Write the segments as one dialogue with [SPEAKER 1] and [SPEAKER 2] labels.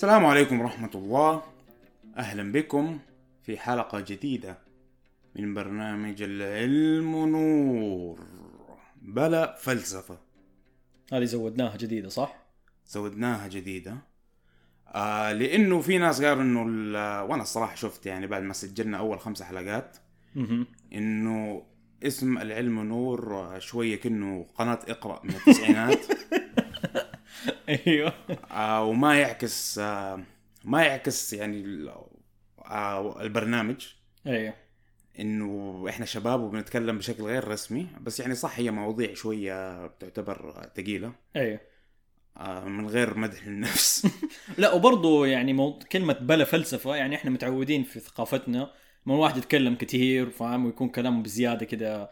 [SPEAKER 1] السلام عليكم ورحمة الله. أهلا بكم في حلقة جديدة من برنامج العلم نور. بلا فلسفة.
[SPEAKER 2] هذه زودناها جديدة صح؟
[SPEAKER 1] زودناها جديدة. آه لأنه في ناس قالوا إنه وأنا الصراحة شفت يعني بعد ما سجلنا أول خمس حلقات إنه اسم العلم نور شوية كأنه قناة إقرأ من التسعينات.
[SPEAKER 2] أيوه.
[SPEAKER 1] آه وما يعكس آه ما يعكس يعني آه البرنامج.
[SPEAKER 2] أيوه.
[SPEAKER 1] إنه إحنا شباب وبنتكلم بشكل غير رسمي بس يعني صح هي مواضيع شوية تعتبر ثقيلة.
[SPEAKER 2] أيوه.
[SPEAKER 1] آه من غير مدح للنفس.
[SPEAKER 2] لا وبرضه يعني مو... كلمة بلا فلسفة يعني إحنا متعودين في ثقافتنا من واحد يتكلم كثير فاهم؟ ويكون كلامه بزيادة كده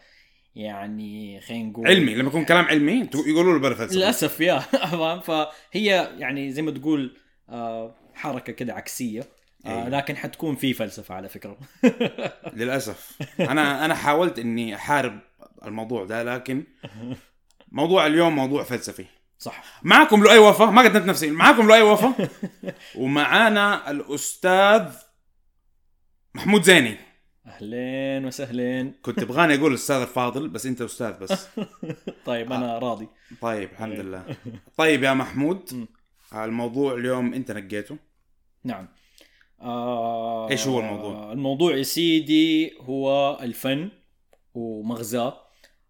[SPEAKER 2] يعني خلينا نقول
[SPEAKER 1] علمي لما يكون كلام علمي يقولوا له بلا فلسفه
[SPEAKER 2] للأسف يا فاهم؟ فهي يعني زي ما تقول آه حركة كده عكسية. آه
[SPEAKER 1] أيوة.
[SPEAKER 2] لكن حتكون في فلسفة على فكرة.
[SPEAKER 1] للأسف. أنا أنا حاولت إني أحارب الموضوع ده لكن موضوع اليوم موضوع فلسفي.
[SPEAKER 2] صح.
[SPEAKER 1] معكم لؤي وفا؟ ما قدمت نفسي. معكم لؤي وفا؟ ومعانا الأستاذ محمود زيني
[SPEAKER 2] أهلين وسهلين.
[SPEAKER 1] كنت تبغاني أقول الأستاذ الفاضل بس أنت أستاذ بس.
[SPEAKER 2] طيب أنا راضي.
[SPEAKER 1] طيب الحمد لله. طيب يا محمود
[SPEAKER 2] مم.
[SPEAKER 1] الموضوع اليوم أنت نقيته؟
[SPEAKER 2] نعم. آه
[SPEAKER 1] إيش هو الموضوع؟
[SPEAKER 2] الموضوع يا سيدي هو الفن ومغزاه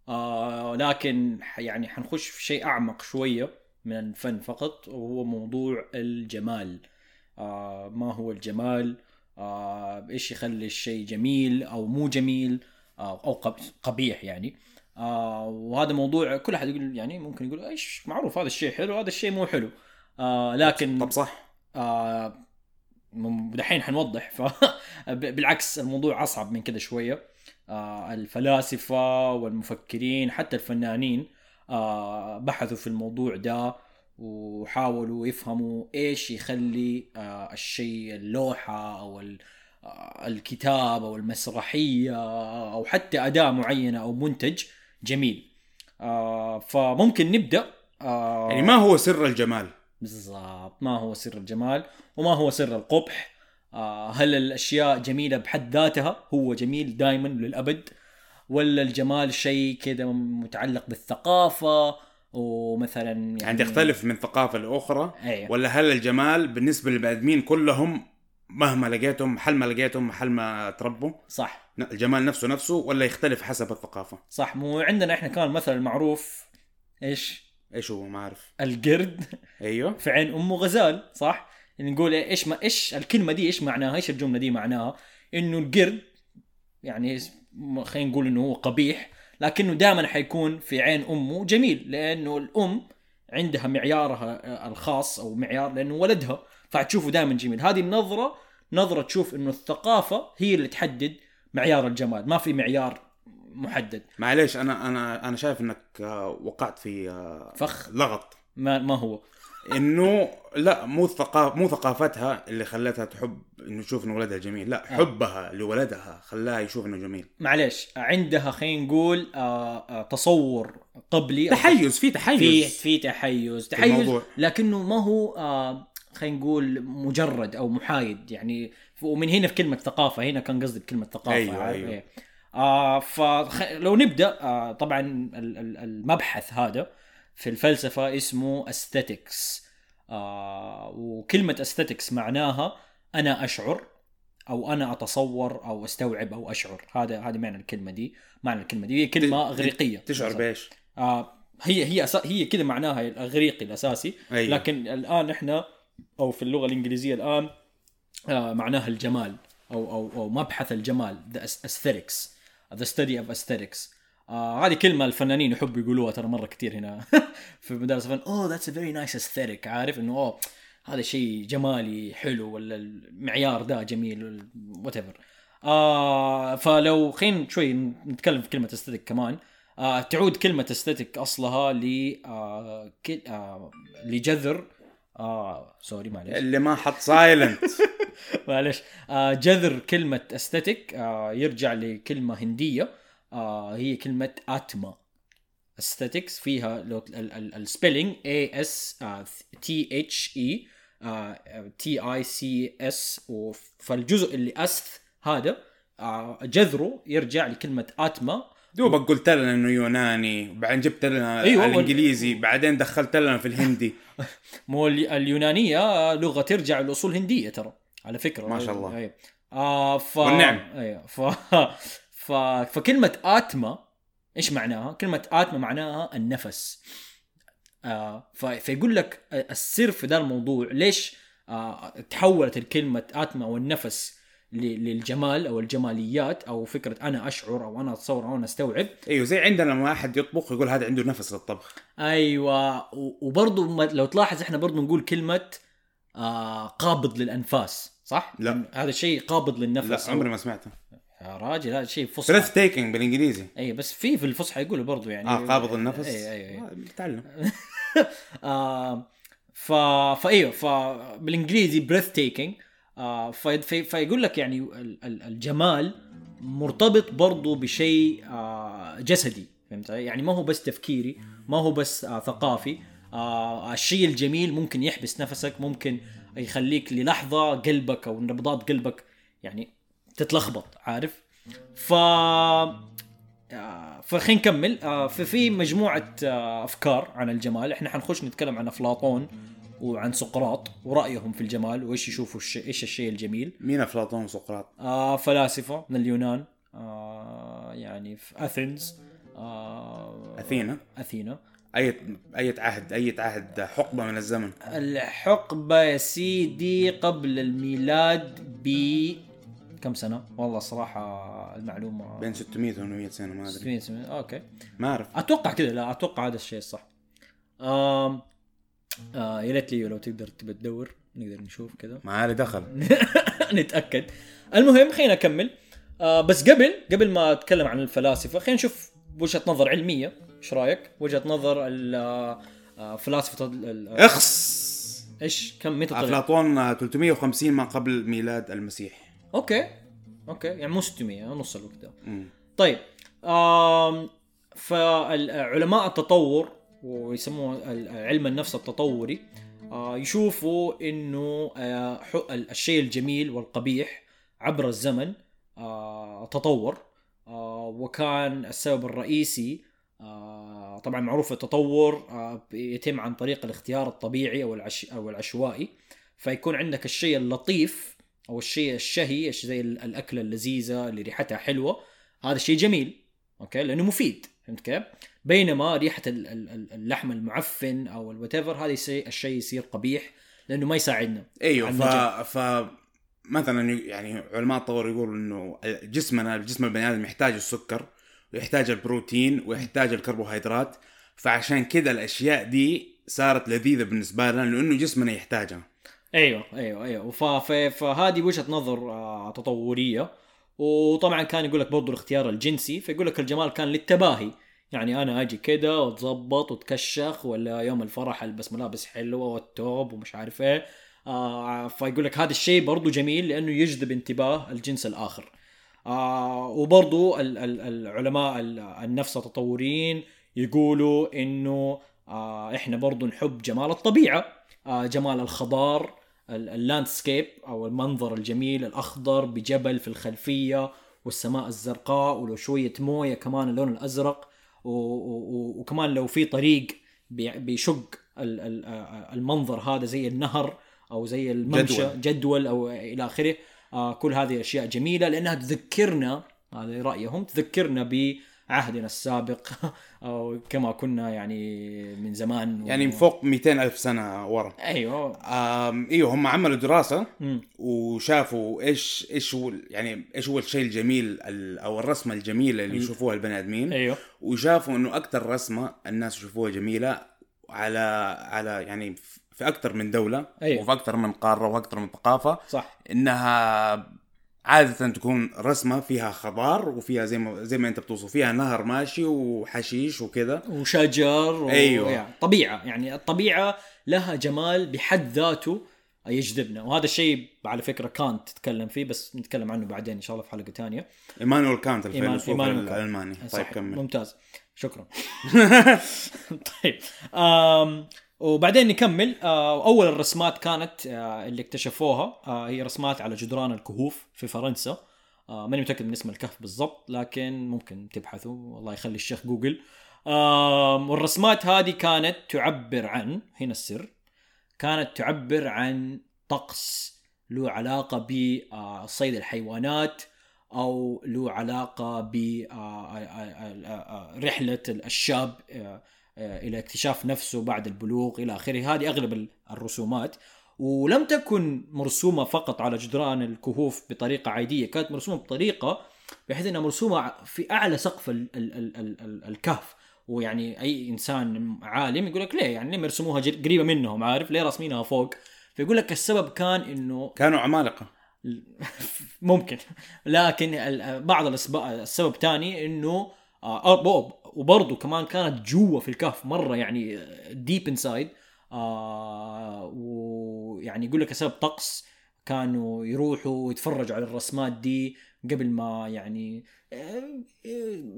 [SPEAKER 2] آه لكن يعني حنخش في شيء أعمق شوية من الفن فقط وهو موضوع الجمال. آه ما هو الجمال؟ آه إيش يخلي الشيء جميل أو مو جميل آه قب- قبيح يعني. آه وهذا موضوع كل أحد يقول يعني ممكن يقول إيش معروف هذا الشيء حلو هذا الشيء مو حلو. آه لكن
[SPEAKER 1] طب صح.
[SPEAKER 2] آه دحين حنوضح. بالعكس الموضوع أصعب من كده شوية. آه الفلاسفة والمفكرين حتى الفنانين آه بحثوا في الموضوع ده. وحاولوا يفهموا إيش يخلي آه الشيء اللوحة أو آه، الكتاب أو المسرحية أو حتى أداة معينة أو منتج جميل. آه فممكن نبدأ
[SPEAKER 1] يعني ما هو سر الجمال؟
[SPEAKER 2] بالضبط ما هو سر الجمال وما هو سر القبح. هل الأشياء جميلة بحد ذاتها؟ هو جميل دائما للأبد. ولا الجمال شيء كذا متعلق بالثقافة؟ ومثلا يعني,
[SPEAKER 1] يعني تختلف من ثقافة لأخرى؟
[SPEAKER 2] أيوه.
[SPEAKER 1] ولا هل الجمال بالنسبة للبني كلهم مهما لقيتهم محل ما لقيتهم محل ما تربوا؟
[SPEAKER 2] صح.
[SPEAKER 1] الجمال نفسه نفسه ولا يختلف حسب الثقافة؟
[SPEAKER 2] صح. مو عندنا إحنا كان المثل المعروف إيش؟
[SPEAKER 1] إيش هو؟ ما أعرف.
[SPEAKER 2] القرد.
[SPEAKER 1] أيوه.
[SPEAKER 2] في عين امه غزال صح؟ يعني نقول إيش ما إيش الكلمة دي إيش معناها؟ إيش الجملة دي معناها؟ إنه القرد يعني خلينا نقول إنه هو قبيح لكنه دائما حيكون في عين أمه جميل لأنه الأم عندها معيارها آه، الخاص أو معيار لأنه ولدها فحتشوفه دائما جميل. هذه النظرة نظرة تشوف إنه الثقافة هي اللي تحدد معيار الجمال ما في معيار محدد.
[SPEAKER 1] معليش أنا أنا أنا شايف إنك آه، وقعت في آه،
[SPEAKER 2] فخ.
[SPEAKER 1] لغط.
[SPEAKER 2] ما ما هو.
[SPEAKER 1] إنه لا مو الثقافه مو ثقافتها اللي خلتها تحب إنه تشوف إنه ولدها جميل لا حبها لولدها خلاها يشوف إنه جميل
[SPEAKER 2] معليش عندها خلينا نقول آه آه تصور قبلي
[SPEAKER 1] تحيز في
[SPEAKER 2] في
[SPEAKER 1] تحيز
[SPEAKER 2] في تحيز تحيز
[SPEAKER 1] الموضوع.
[SPEAKER 2] لكنه ما هو آه خلينا نقول مجرد أو محايد يعني ومن هنا في كلمة ثقافة هنا كان قصدي بكلمة ثقافة
[SPEAKER 1] أيوة، أيوة.
[SPEAKER 2] إيه. آه فلو نبدأ آه طبعا ال- ال- المبحث هذا في الفلسفة اسمه aesthetics. آه وكلمة aesthetics معناها أنا أشعر أو أنا أتصور أو أستوعب أو أشعر. هذا هذا معنى الكلمة دي. معنى الكلمة دي هي كلمة اغريقيه
[SPEAKER 1] تشعر بإيش؟
[SPEAKER 2] آه هي هي أسا... هي كذا معناها الاغريقي الأساسي.
[SPEAKER 1] أيوة.
[SPEAKER 2] لكن الآن إحنا أو في اللغة الإنجليزية الآن آه معناها الجمال أو أو أو مبحث الجمال. The aesthetics. The study of aesthetics. آه هذه كلمة الفنانين يحبوا يقولوها ترى مرة كثير هنا. في مدارس الفن. أوه ذاتس a very nice aesthetic. عارف إنه أوه هذا شيء جمالي حلو ولا المعيار ده جميل whatever آه فلو خلينا شوي نتكلم في كلمة aesthetic كمان. آه تعود كلمة aesthetic أصلها ل آه آه لجذر. آه sorry معلش
[SPEAKER 1] اللي ما حط silent
[SPEAKER 2] معلش آه جذر كلمة aesthetic آه يرجع لكلمة هندية. آه هي كلمة أتما aesthetics فيها ال spelling A E S T H E T I C S فالجزء اللي اث هذا آه، جذره يرجع لكلمة أتما
[SPEAKER 1] دوبك قلت لنا إنه يوناني وبعدين جبت لنا
[SPEAKER 2] أيوة،
[SPEAKER 1] الإنجليزي بعدين دخلت لنا في الهندي
[SPEAKER 2] مو ال- اليونانية لغة ترجع لاصول هنديه ترى على فكرة
[SPEAKER 1] ما شاء الله.
[SPEAKER 2] أيوة. آه ف...
[SPEAKER 1] والنعم.
[SPEAKER 2] أيوه ف... ف... فكلمة آتما إيش معناها؟ كلمة آتما معناها النفس آه ف... فيقول لك السر في ذا الموضوع ليش آه تحولت الكلمة آتما والنفس. للجمال أو الجماليات أو فكرة أنا أشعر أو أنا أتصور أو أنا أستوعب
[SPEAKER 1] إيوه زي عندنا لما واحد يطبخ يقول هذا عنده نفس للطبخ
[SPEAKER 2] أيوه وبرضه لو تلاحظ إحنا برضه نقول كلمة آه قابض للأنفاس صح؟
[SPEAKER 1] لا.
[SPEAKER 2] هذا شيء قابض للنفس
[SPEAKER 1] لا عمري ما سمعته
[SPEAKER 2] يا راجل هذا شيء فصحى.
[SPEAKER 1] breathtaking بالإنجليزي.
[SPEAKER 2] اي بس في في الفصحى يقولوا برضه يعني.
[SPEAKER 1] آه قابض النفس.
[SPEAKER 2] اي اي اي
[SPEAKER 1] آه، تعلم.
[SPEAKER 2] آه ف فايوه فبالانجليزي breathtaking آه في في فيقول لك يعني ال- ال- الجمال مرتبط برضو بشيء آه جسدي فهمت؟ يعني ما هو بس تفكيري ما هو بس آه ثقافي. آه الشيء الجميل ممكن يحبس نفسك ممكن يخليك للحظة قلبك أو نبضات قلبك يعني تتلخبط عارف؟ ف آه، فخلينا نكمل آه، ففي مجموعة آه، أفكار عن الجمال. إحنا حنخش نتكلم عن أفلاطون وعن سقراط ورأيهم في الجمال وإيش يشوفوا الشيء إيش الشيء الجميل.
[SPEAKER 1] مين أفلاطون وسقراط؟
[SPEAKER 2] آه فلاسفة من اليونان. آه يعني في أثينز. آه
[SPEAKER 1] أثينا؟
[SPEAKER 2] أثينا.
[SPEAKER 1] أي أي عهد أي عهد حقبة من الزمن؟
[SPEAKER 2] الحقبة يا سيدي قبل الميلاد ب كم سنة؟ والله صراحة المعلومة
[SPEAKER 1] بين 600 و 800 سنة ما أدري.
[SPEAKER 2] 600 سنة أوكي.
[SPEAKER 1] ما أعرف.
[SPEAKER 2] أتوقع كذا لا أتوقع هذا الشيء الصح. آم آه يا ريت لي لو تقدر تبى تدور نقدر نشوف كذا.
[SPEAKER 1] ما لي دخل.
[SPEAKER 2] نتأكد. المهم خلينا نكمل. آه بس قبل قبل ما أتكلم عن الفلاسفة خلينا نشوف وجهة نظر علمية. إيش رأيك؟ وجهة نظر ال- آه، آه، فلاسفة ال-
[SPEAKER 1] اخس
[SPEAKER 2] إيش؟ كم؟ متى
[SPEAKER 1] أفلاطون آه، 350 ما قبل ميلاد المسيح.
[SPEAKER 2] أوكي. أوكي. يعني مو 600 نص الوقت. ده. طيب آم فعلماء التطور ويسموه علم النفس التطوري آه، يشوفوا إنه آه، الشيء الجميل والقبيح عبر الزمن آه، تطور. وكان السبب الرئيسي طبعا معروف التطور يتم عن طريق الاختيار الطبيعي أو العشوائي. فيكون عندك الشيء اللطيف أو الشيء الشهي زي ال- الأكلة اللذيذة اللي ريحتها حلوة هذا شيء جميل أوكي؟ لأنه مفيد فهمت كيف؟ بينما ريحة ال- ال- ال- اللحم المعفن أو ال whatever هذا الشيء يصير قبيح لأنه ما يساعدنا
[SPEAKER 1] أيوه ف... ف مثلا يعني علماء التطور يقولوا إنه جسمنا جسم البني آدم يحتاج السكر ويحتاج البروتين ويحتاج الكربوهيدرات فعشان كده الأشياء دي صارت لذيذة بالنسبة لنا لأنه جسمنا يحتاجها.
[SPEAKER 2] أيوه. أيوه أيوه. فهذه وجهة نظر آه، تطورية. وطبعا كان يقول لك برضه الاختيار الجنسي فيقول لك الجمال كان للتباهي. يعني أنا أجي كده وأتظبط وأتكشخ ولا يوم الفرح ألبس ملابس حلوة والتوب ومش عارف إيه. آه فيقول لك هذا الشيء برضه جميل لأنه يجذب انتباه الجنس الآخر. آه ال- العلماء ال- النفس التطوريين يقولوا إنه آه إحنا برضو نحب جمال الطبيعة آه جمال الخضار ال- اللاندسكيب أو المنظر الجميل الأخضر بجبل في الخلفية والسماء الزرقاء ولو شوية موية كمان اللون الأزرق وكمان لو في طريق بي- بيشق ال- ال- المنظر هذا زي النهر أو زي الممشى
[SPEAKER 1] جدول.
[SPEAKER 2] جدول, أو إلى آخره آه كل هذه أشياء جميلة لأنها تذكرنا هذا رأيهم تذكرنا بعهدنا السابق أو كما كنا يعني من زمان. و...
[SPEAKER 1] يعني من فوق 200 ألف سنة ورا. أيوه. إيوه هم عملوا دراسة
[SPEAKER 2] مم.
[SPEAKER 1] وشافوا إيش إيش هو يعني إيش هو الشيء الجميل ال- أو الرسمة الجميلة اللي يشوفوها البني آدمين.
[SPEAKER 2] أيوه.
[SPEAKER 1] وشافوا إنه أكثر رسمة الناس يشوفوها جميلة على على يعني في أكثر من دولة
[SPEAKER 2] أيوة.
[SPEAKER 1] وفي أكثر من قارة وأكثر من ثقافة.
[SPEAKER 2] صح.
[SPEAKER 1] إنها عادة تكون رسمة فيها خضار وفيها زي ما زي ما انت بتوصف فيها نهر ماشي وحشيش وكذا.
[SPEAKER 2] وشجر و...
[SPEAKER 1] أيوة.
[SPEAKER 2] يعني طبيعة يعني الطبيعة لها جمال بحد ذاته يجذبنا. وهذا الشيء على فكرة كانت تتكلم فيه بس نتكلم عنه بعدين إن شاء الله في حلقة ثانية.
[SPEAKER 1] إيمانويل كانت
[SPEAKER 2] إيمان-
[SPEAKER 1] الفيلسوف
[SPEAKER 2] كانت.
[SPEAKER 1] الألماني. طيب كمل.
[SPEAKER 2] ممتاز. شكرا. طيب آم وبعدين نكمل. آه، أول الرسمات كانت آه، اللي اكتشفوها آه، هي رسمات على جدران الكهوف في فرنسا. ماني متأكد من اسم الكهف بالضبط لكن ممكن تبحثوا والله يخلي الشيخ جوجل. والرسمات هذه كانت تعبر عن هنا السر كانت تعبر عن طقس له علاقة بصيد الحيوانات أو له علاقة برحله الشاب إلى اكتشاف نفسه بعد البلوغ إلى آخره. هذه أغلب ال- الرسومات. ولم تكن مرسومة فقط على جدران الكهوف بطريقة عادية كانت مرسومة بطريقة بحيث إنها مرسومة في أعلى سقف ال ال ال ال ال الكهف. ويعني أي إنسان عالم يقول لك ليه؟ يعني ليه يرسموها جر- قريبة منهم عارف؟ ليه راسمينها فوق؟ فيقول لك السبب كان إنه
[SPEAKER 1] كانوا عمالقة.
[SPEAKER 2] ممكن. لكن بعض السبب تاني إنه آه وبرضه كمان كانت جوا في الكهف مرة يعني deep inside آه ويعني يقول لك سبب طقس كانوا يروحوا يتفرجوا على الرسمات دي قبل ما يعني آه،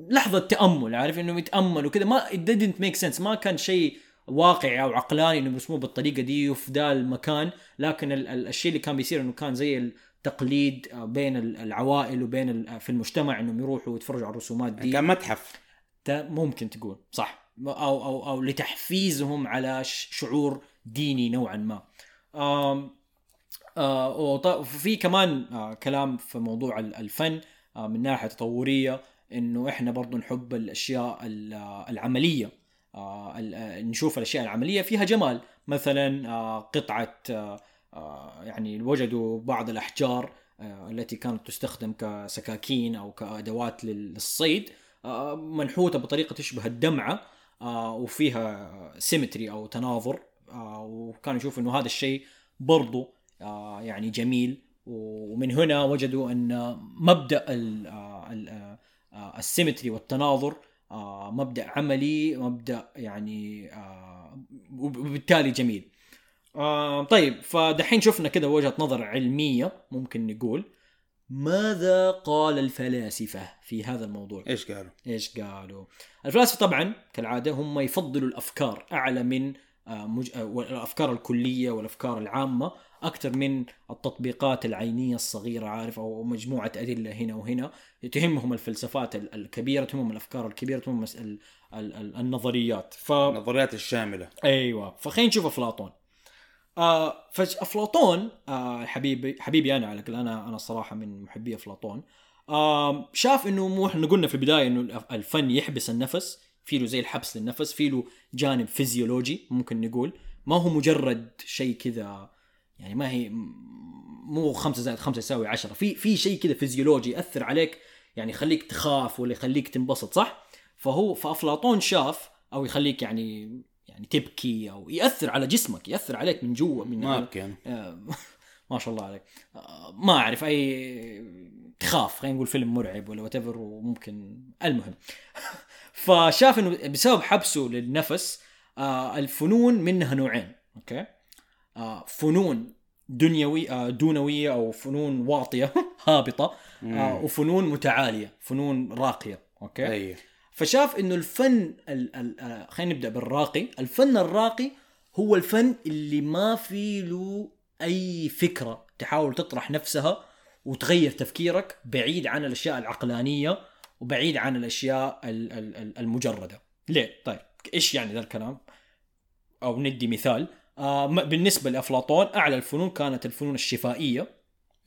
[SPEAKER 2] لحظة تأمل عارف؟ إنهم يتأملوا كذا ما didn't make sense. ما كان شيء واقعي أو عقلاني انهم يرسموه بالطريقة دي وفي ذا المكان. لكن ال- ال- الشيء اللي كان بيصير إنه كان زي التقليد بين ال- العوائل وبين في المجتمع إنهم يروحوا يتفرجوا على الرسومات دي.
[SPEAKER 1] كان متحف.
[SPEAKER 2] ممكن تقول صح. أو أو أو لتحفيزهم على شعور ديني نوعا ما. آه وط- في كمان آه كلام في موضوع ال- الفن آه من ناحية تطورية إنه إحنا برضو نحب الأشياء ال- العملية. ال- نشوف الأشياء العملية فيها جمال. مثلا قطعة يعني وجدوا بعض الأحجار التي كانت تستخدم كسكاكين أو كأدوات لل- للصيد. منحوته بطريقة تشبه الدمعة آه وفيها سيمتري أو تناظر. آه وكانوا يشوفوا إنه هذا الشيء برضو آه يعني جميل. ومن هنا وجدوا أن مبدأ ال- آه، ال- آه، آه، السيمتري والتناظر آه، مبدأ عملي مبدأ يعني آه، وبالتالي جميل. آه، طيب فدحين شفنا كده وجهة نظر علمية ممكن نقول. ماذا قال الفلاسفة في هذا الموضوع
[SPEAKER 1] إيش قالوا؟
[SPEAKER 2] إيش قالوا؟ الفلاسفة طبعا كالعادة هم يفضلوا الأفكار أعلى من آه، مج... آه، الأفكار الكلية والأفكار العامة أكثر من التطبيقات العينية الصغيرة عارف أو مجموعة أدلة هنا وهنا تهمهم الفلسفات ال- الكبيرة تهمهم الأفكار الكبيرة تهمهم. النظريات ف
[SPEAKER 1] النظريات الشاملة
[SPEAKER 2] أيوه فخلينا نشوف أفلاطون آه فافلاطون آه حبيبي حبيبي أنا على أنا أنا الصراحة من محبي أفلاطون. آه شاف إنه مو إحنا قلنا في البداية إنه الفن يحبس النفس في له زي الحبس للنفس في له جانب فيزيولوجي ممكن نقول. ما هو مجرد شيء كذا يعني ما هي مو خمسة زائد خمسة يساوي عشرة. في في شيء كذا فيزيولوجي يأثر عليك يعني يخليك تخاف ولا يخليك تنبسط صح؟ فهو فأفلاطون شاف أو يخليك يعني يعني تبكي أو يأثر على جسمك يأثر عليك من جوا من
[SPEAKER 1] ما أبكي أنا.
[SPEAKER 2] آه، ما شاء الله عليك. آه، ما أعرف أي تخاف خلينا نقول فيلم مرعب ولا وات وممكن المهم. فشاف إنه بسبب حبسه للنفس آه، الفنون منها نوعين أوكي؟ فنون دنيوي دونوية أو فنون واطية هابطة وفنون متعالية فنون راقية أوكي؟
[SPEAKER 1] أيوه
[SPEAKER 2] فشاف إنه الفن ال ال آه، خلينا نبدأ بالراقي. الفن الراقي هو الفن اللي ما في له أي فكرة. تحاول تطرح نفسها وتغير تفكيرك بعيد عن الأشياء العقلانية وبعيد عن الأشياء ال- ال- ال- المجردة. ليه؟ طيب إيش يعني ذا الكلام؟ أو ندي مثال. آه بالنسبة لأفلاطون أعلى الفنون كانت الفنون الشفائية.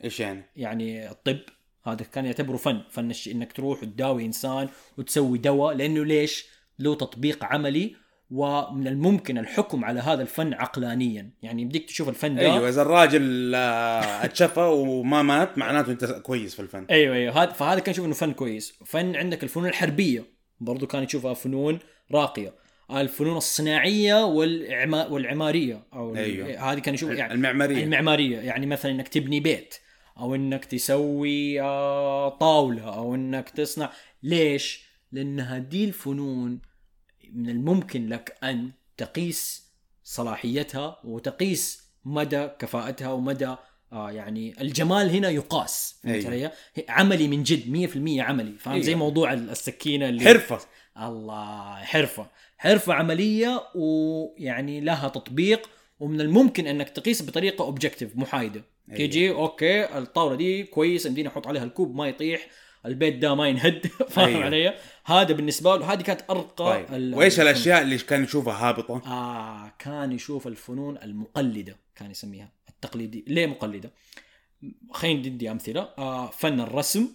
[SPEAKER 1] إيش يعني؟
[SPEAKER 2] يعني الطب. هذا كان يعتبره فن فن الش- إنك تروح وتداوي إنسان وتسوي دواء لأنه ليش؟ له تطبيق عملي ومن الممكن الحكم على هذا الفن عقلانيا. يعني يمديك تشوف الفن ده
[SPEAKER 1] أيوه إذا الراجل آه، اتشفى وما مات معناته أنت كويس في الفن.
[SPEAKER 2] أيوه أيوه. هذا فهذا كان يشوف إنه فن كويس. فن عندك الفنون الحربية برضو كان يشوفها فنون راقية. الفنون الصناعية والعما والعمارية أو
[SPEAKER 1] أيوه.
[SPEAKER 2] هذه كان يشوف يعني
[SPEAKER 1] المعمارية.
[SPEAKER 2] المعمارية. يعني مثلا إنك تبني بيت. أو إنك تسوي آه، طاولة أو إنك تصنع ليش؟ لانها دي الفنون من الممكن لك أن تقيس صلاحيتها وتقيس مدى كفاءتها ومدى آه يعني الجمال هنا يقاس فهمت
[SPEAKER 1] أيوه.
[SPEAKER 2] علي؟ عملي من جد 100% عملي فاهم زي
[SPEAKER 1] أيوه.
[SPEAKER 2] موضوع السكينة اللي
[SPEAKER 1] حرفة
[SPEAKER 2] الله حرفة حرفة عملية ويعني لها تطبيق ومن الممكن أنك تقيس بطريقة objective محايده
[SPEAKER 1] أيوة.
[SPEAKER 2] تيجي أوكي الطاولة دي كويس يمديني أحط عليها الكوب ما يطيح البيت ده ما ينهد فاهم
[SPEAKER 1] أيوة.
[SPEAKER 2] علي؟ هذا بالنسبة له هذه كانت أرقى
[SPEAKER 1] طيب
[SPEAKER 2] ال-
[SPEAKER 1] وإيش
[SPEAKER 2] الفنون.
[SPEAKER 1] الأشياء اللي كان يشوفها هابطة؟
[SPEAKER 2] آه كان يشوف الفنون المقلدة كان يسميها التقليدي ليه مقلدة خلينا ندي أمثلة آه فن الرسم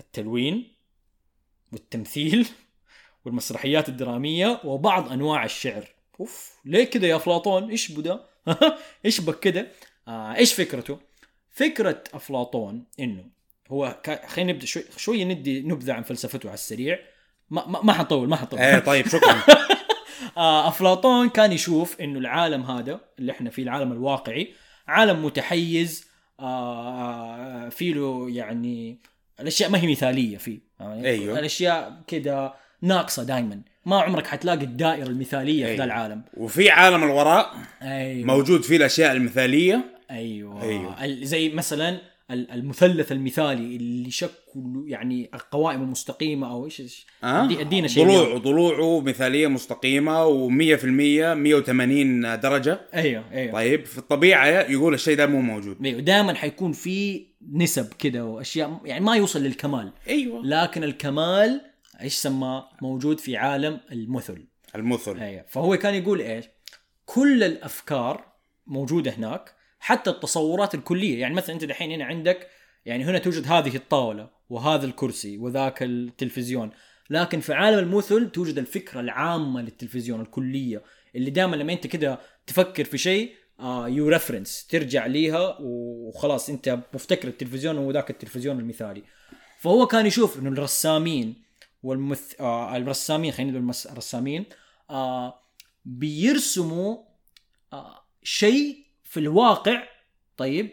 [SPEAKER 2] التلوين والتمثيل والمسرحيات الدرامية وبعض أنواع الشعر أوف ليه كده يا أفلاطون؟ إيش بدا إيش بك كده؟ آه إيش فكرته؟ فكرة أفلاطون إنه هو كا- خلينا نبدأ شوي شوية ندي نبذة عن فلسفته على السريع. ما ما, ما حنطول ما حنطول
[SPEAKER 1] إيه طيب شكرا.
[SPEAKER 2] آه، أفلاطون كان يشوف إنه العالم هذا اللي إحنا فيه العالم الواقعي عالم متحيز آه، فيه له يعني الأشياء ما هي مثالية فيه. يعني
[SPEAKER 1] أيوه.
[SPEAKER 2] الأشياء كده ناقصة دائما ما عمرك حتلاقي الدائرة المثالية في ذا
[SPEAKER 1] أيوه.
[SPEAKER 2] العالم.
[SPEAKER 1] وفي عالم الوراء
[SPEAKER 2] أيوه.
[SPEAKER 1] موجود فيه الأشياء
[SPEAKER 2] المثالية.
[SPEAKER 1] أيوه.
[SPEAKER 2] ال- زي مثلا ال- المثلث المثالي اللي شكله يعني القوائم المستقيمة أو إيش
[SPEAKER 1] إيش؟
[SPEAKER 2] أدي- أدينا شيء
[SPEAKER 1] ضلوع ضلوعه مثالية مستقيمة و100% 180 درجة.
[SPEAKER 2] أيوه أيوه.
[SPEAKER 1] طيب في الطبيعة يقول الشيء ده مو موجود.
[SPEAKER 2] أيوه. دائما حيكون في نسب كده وأشياء يعني ما يوصل للكمال.
[SPEAKER 1] أيوه.
[SPEAKER 2] لكن الكمال إيش سماه موجود في عالم المثل.
[SPEAKER 1] المثل.
[SPEAKER 2] أيوه. فهو كان يقول إيش؟ كل الأفكار موجودة هناك حتى التصورات الكلية. يعني مثلا أنت دحين هنا عندك يعني هنا توجد هذه الطاولة وهذا الكرسي وذاك التلفزيون. لكن في عالم المثل توجد الفكرة العامة للتلفزيون الكلية اللي دائما لما أنت كده تفكر في شيء you reference ترجع ليها وخلاص أنت مفتكر التلفزيون هو ذاك التلفزيون المثالي. فهو كان يشوف إنه الرسامين والمث... آه الرسامين خلينا نقول الرسامين آه بيرسموا آه شيء في الواقع طيب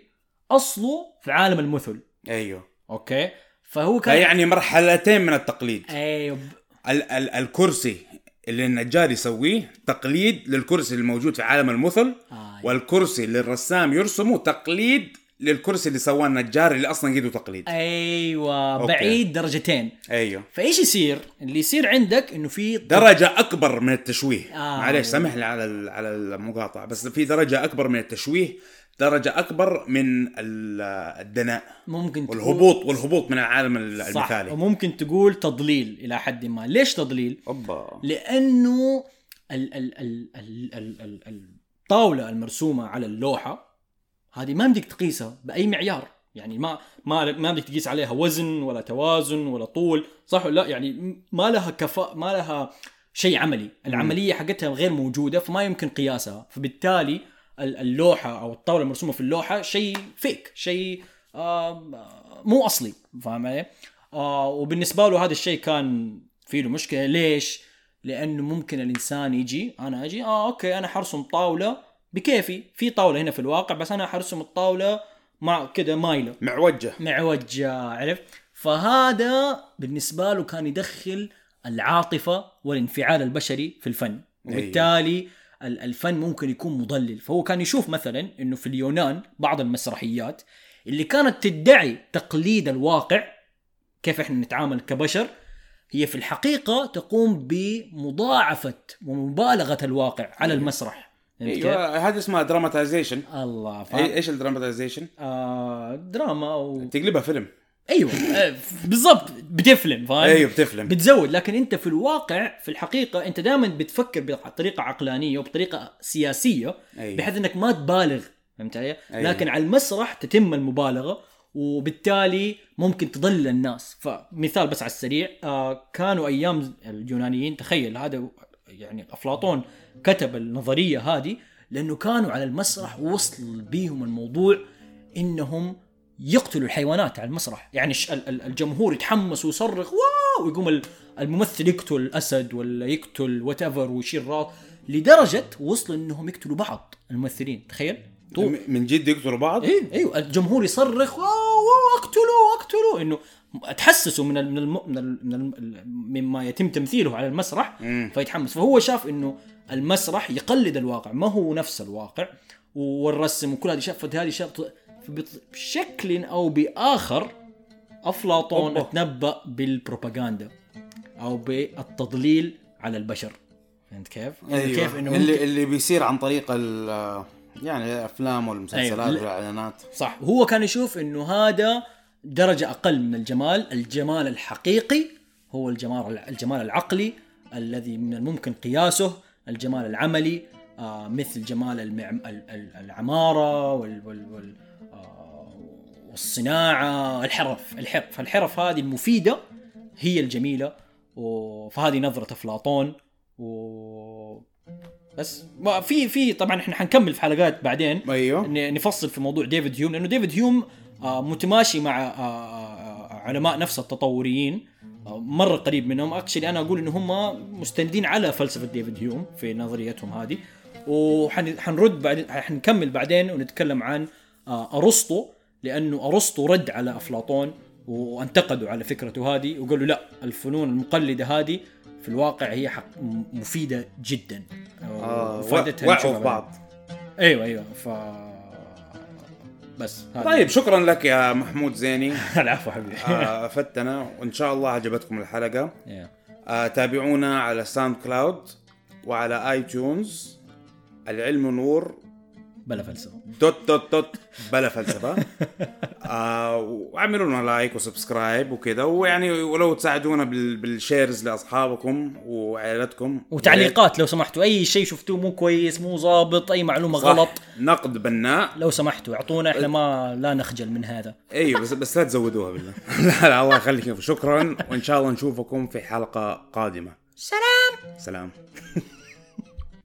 [SPEAKER 2] أصله في عالم المثل.
[SPEAKER 1] أيوه.
[SPEAKER 2] أوكي؟ فهو كان
[SPEAKER 1] يعني مرحلتين من التقليد.
[SPEAKER 2] أيوه.
[SPEAKER 1] ال- ال- الكرسي اللي النجار يسويه تقليد للكرسي الموجود في عالم المثل
[SPEAKER 2] آه.
[SPEAKER 1] والكرسي اللي الرسام يرسمه تقليد للكرسي اللي سواه النجار اللي أصلا قيده تقليد
[SPEAKER 2] أيوه
[SPEAKER 1] أوكي.
[SPEAKER 2] بعيد درجتين
[SPEAKER 1] أيوه
[SPEAKER 2] فإيش يصير؟ اللي يصير عندك إنه في
[SPEAKER 1] درجة أكبر من التشويه
[SPEAKER 2] آه.
[SPEAKER 1] معليش سامح لي على على المقاطعة بس في درجة أكبر من التشويه درجة أكبر من ال- الدناء
[SPEAKER 2] ممكن تقول-
[SPEAKER 1] والهبوط والهبوط من العالم ال-
[SPEAKER 2] صح
[SPEAKER 1] المثالي
[SPEAKER 2] وممكن تقول تضليل إلى حد ما، ليش تضليل؟
[SPEAKER 1] أوبا
[SPEAKER 2] لأنه ال ال ال ال ال ال الطاولة المرسومة على اللوحة هذه ما بدك تقيسها بأي معيار. يعني ما ما ما بدك تقيس عليها وزن ولا توازن ولا طول. صح ولا؟ لا يعني ما لها كفاء ما لها شيء عملي. العملية حقتها غير موجودة فما يمكن قياسها. فبالتالي ال- اللوحة أو الطاولة المرسومة في اللوحة شيء فيك شيء مو أصلي. فاهم علي؟ آه وبالنسبة له هذا الشيء كان في له مشكلة. ليش؟ لأنه ممكن الإنسان يجي أنا أجي آه أوكي أنا حرسم طاولة بكيفي في طاولة هنا في الواقع بس أنا حرسم الطاولة مع كده مايلة.
[SPEAKER 1] معوجة.
[SPEAKER 2] معوجة عرفت؟ فهذا بالنسبة له كان يدخل العاطفة والانفعال البشري في الفن. وبالتالي ال- الفن ممكن يكون مضلل. فهو كان يشوف مثلا إنه في اليونان بعض المسرحيات اللي كانت تدعي تقليد الواقع كيف إحنا نتعامل كبشر هي في الحقيقة تقوم بمضاعفة ومبالغة الواقع على المسرح. فهمت كيف؟
[SPEAKER 1] أيوه هذه اسمها dramatization
[SPEAKER 2] الله فاهم
[SPEAKER 1] إيش ال dramatization؟
[SPEAKER 2] آه دراما أو
[SPEAKER 1] تقلبها فيلم
[SPEAKER 2] أيوه آه، بالضبط بتفلم فاهم
[SPEAKER 1] أيوه بتفلم
[SPEAKER 2] بتزود لكن أنت في الواقع في الحقيقة أنت دائما بتفكر بطريقة عقلانية وبطريقة سياسية
[SPEAKER 1] أيوة.
[SPEAKER 2] بحيث إنك ما تبالغ فهمت علي؟
[SPEAKER 1] أيوة.
[SPEAKER 2] لكن على المسرح تتم المبالغة وبالتالي ممكن تضل الناس فمثال بس على السريع آه كانوا أيام اليونانيين تخيل هذا يعني أفلاطون كتب النظرية هذه لأنه كانوا على المسرح وصل بيهم الموضوع إنهم يقتلوا الحيوانات على المسرح. يعني الجمهور يتحمس ويصرخ wow! ويقوم ال- الممثل يقتل الأسد ولا يقتل whatever ويشيل راس لدرجة وصلوا إنهم يقتلوا بعض الممثلين. تخيل؟ طول.
[SPEAKER 1] من جد يقتلوا بعض؟
[SPEAKER 2] أيوه أيوه الجمهور يصرخ واو واو اقتلوا اقتلوا! إنه تحسسوا من ال من الم من, ال من ال مما يتم تمثيله على المسرح
[SPEAKER 1] مم.
[SPEAKER 2] فيتحمس فهو شاف إنه المسرح يقلد الواقع ما هو نفس الواقع والرسم وكل هذه شافت هذه فبط- بشكل أو بآخر
[SPEAKER 1] أفلاطون.
[SPEAKER 2] تنبأ بالبروباغندا أو بالتضليل على البشر فهمت كيف؟
[SPEAKER 1] أيوة.
[SPEAKER 2] كيف إنه
[SPEAKER 1] اللي
[SPEAKER 2] ممكن
[SPEAKER 1] اللي بيصير عن طريق يعني الافلام والمسلسلات
[SPEAKER 2] أيوة.
[SPEAKER 1] والإعلانات
[SPEAKER 2] صح هو كان يشوف إنه هذا درجة أقل من الجمال، الجمال الحقيقي هو الجمال الجمال العقلي الذي من الممكن قياسه، الجمال العملي آه مثل جمال العمارة وال وال وال آه والصناعة الحرف الحرف. الحرف هذه المفيدة هي الجميلة فهذه نظرة أفلاطون و بس ما- في في طبعا إحنا حنكمل في حلقات بعدين. أيوه. نفصل في موضوع ديفيد هيوم لأنه ديفيد هيوم متماشي مع آه، آه، علماء نفس التطوريين. آه، مرة قريب منهم. actually أنا أقول إن هم مستندين على فلسفة ديفيد هيوم في نظريتهم هذه. وحنرد بعدين حنكمل بعدين ونتكلم عن آه، أرسطو لأنه أرسطو رد على أفلاطون وانتقده على فكرته هذه وقالوا لا الفنون المقلدة هذه في الواقع هي حق مفيدة جدا.
[SPEAKER 1] آه
[SPEAKER 2] وفائدتها
[SPEAKER 1] وعوا في بعض.
[SPEAKER 2] أيوه أيوه. ف بس. هذا.
[SPEAKER 1] طيب شكرا لك يا محمود زيني.
[SPEAKER 2] العفو حبيبي.
[SPEAKER 1] آه، افدتنا وإن شاء الله عجبتكم
[SPEAKER 2] الحلقة.
[SPEAKER 1] آه، تابعونا على ساوند كلاود وعلى اي تيونز العلم نور.
[SPEAKER 2] بلا فلسفة.
[SPEAKER 1] dot dot dot بلا فلسفة. آه واعملوا لنا like و subscribe وكذا ويعني ولو تساعدونا بال- بال shares لأصحابكم وعائلتكم.
[SPEAKER 2] وتعليقات لو سمحتوا. أي شيء شفتوه مو كويس مو ظابط أي معلومة
[SPEAKER 1] صح.
[SPEAKER 2] غلط.
[SPEAKER 1] نقد بناء
[SPEAKER 2] لو سمحتوا أعطونا إحنا ما لا نخجل من هذا.
[SPEAKER 1] إيوه بس بس لا تزودوها بالله. لا لا الله يخليكم شكرا وإن شاء الله نشوفكم في حلقة قادمة.
[SPEAKER 2] سلام!
[SPEAKER 1] سلام.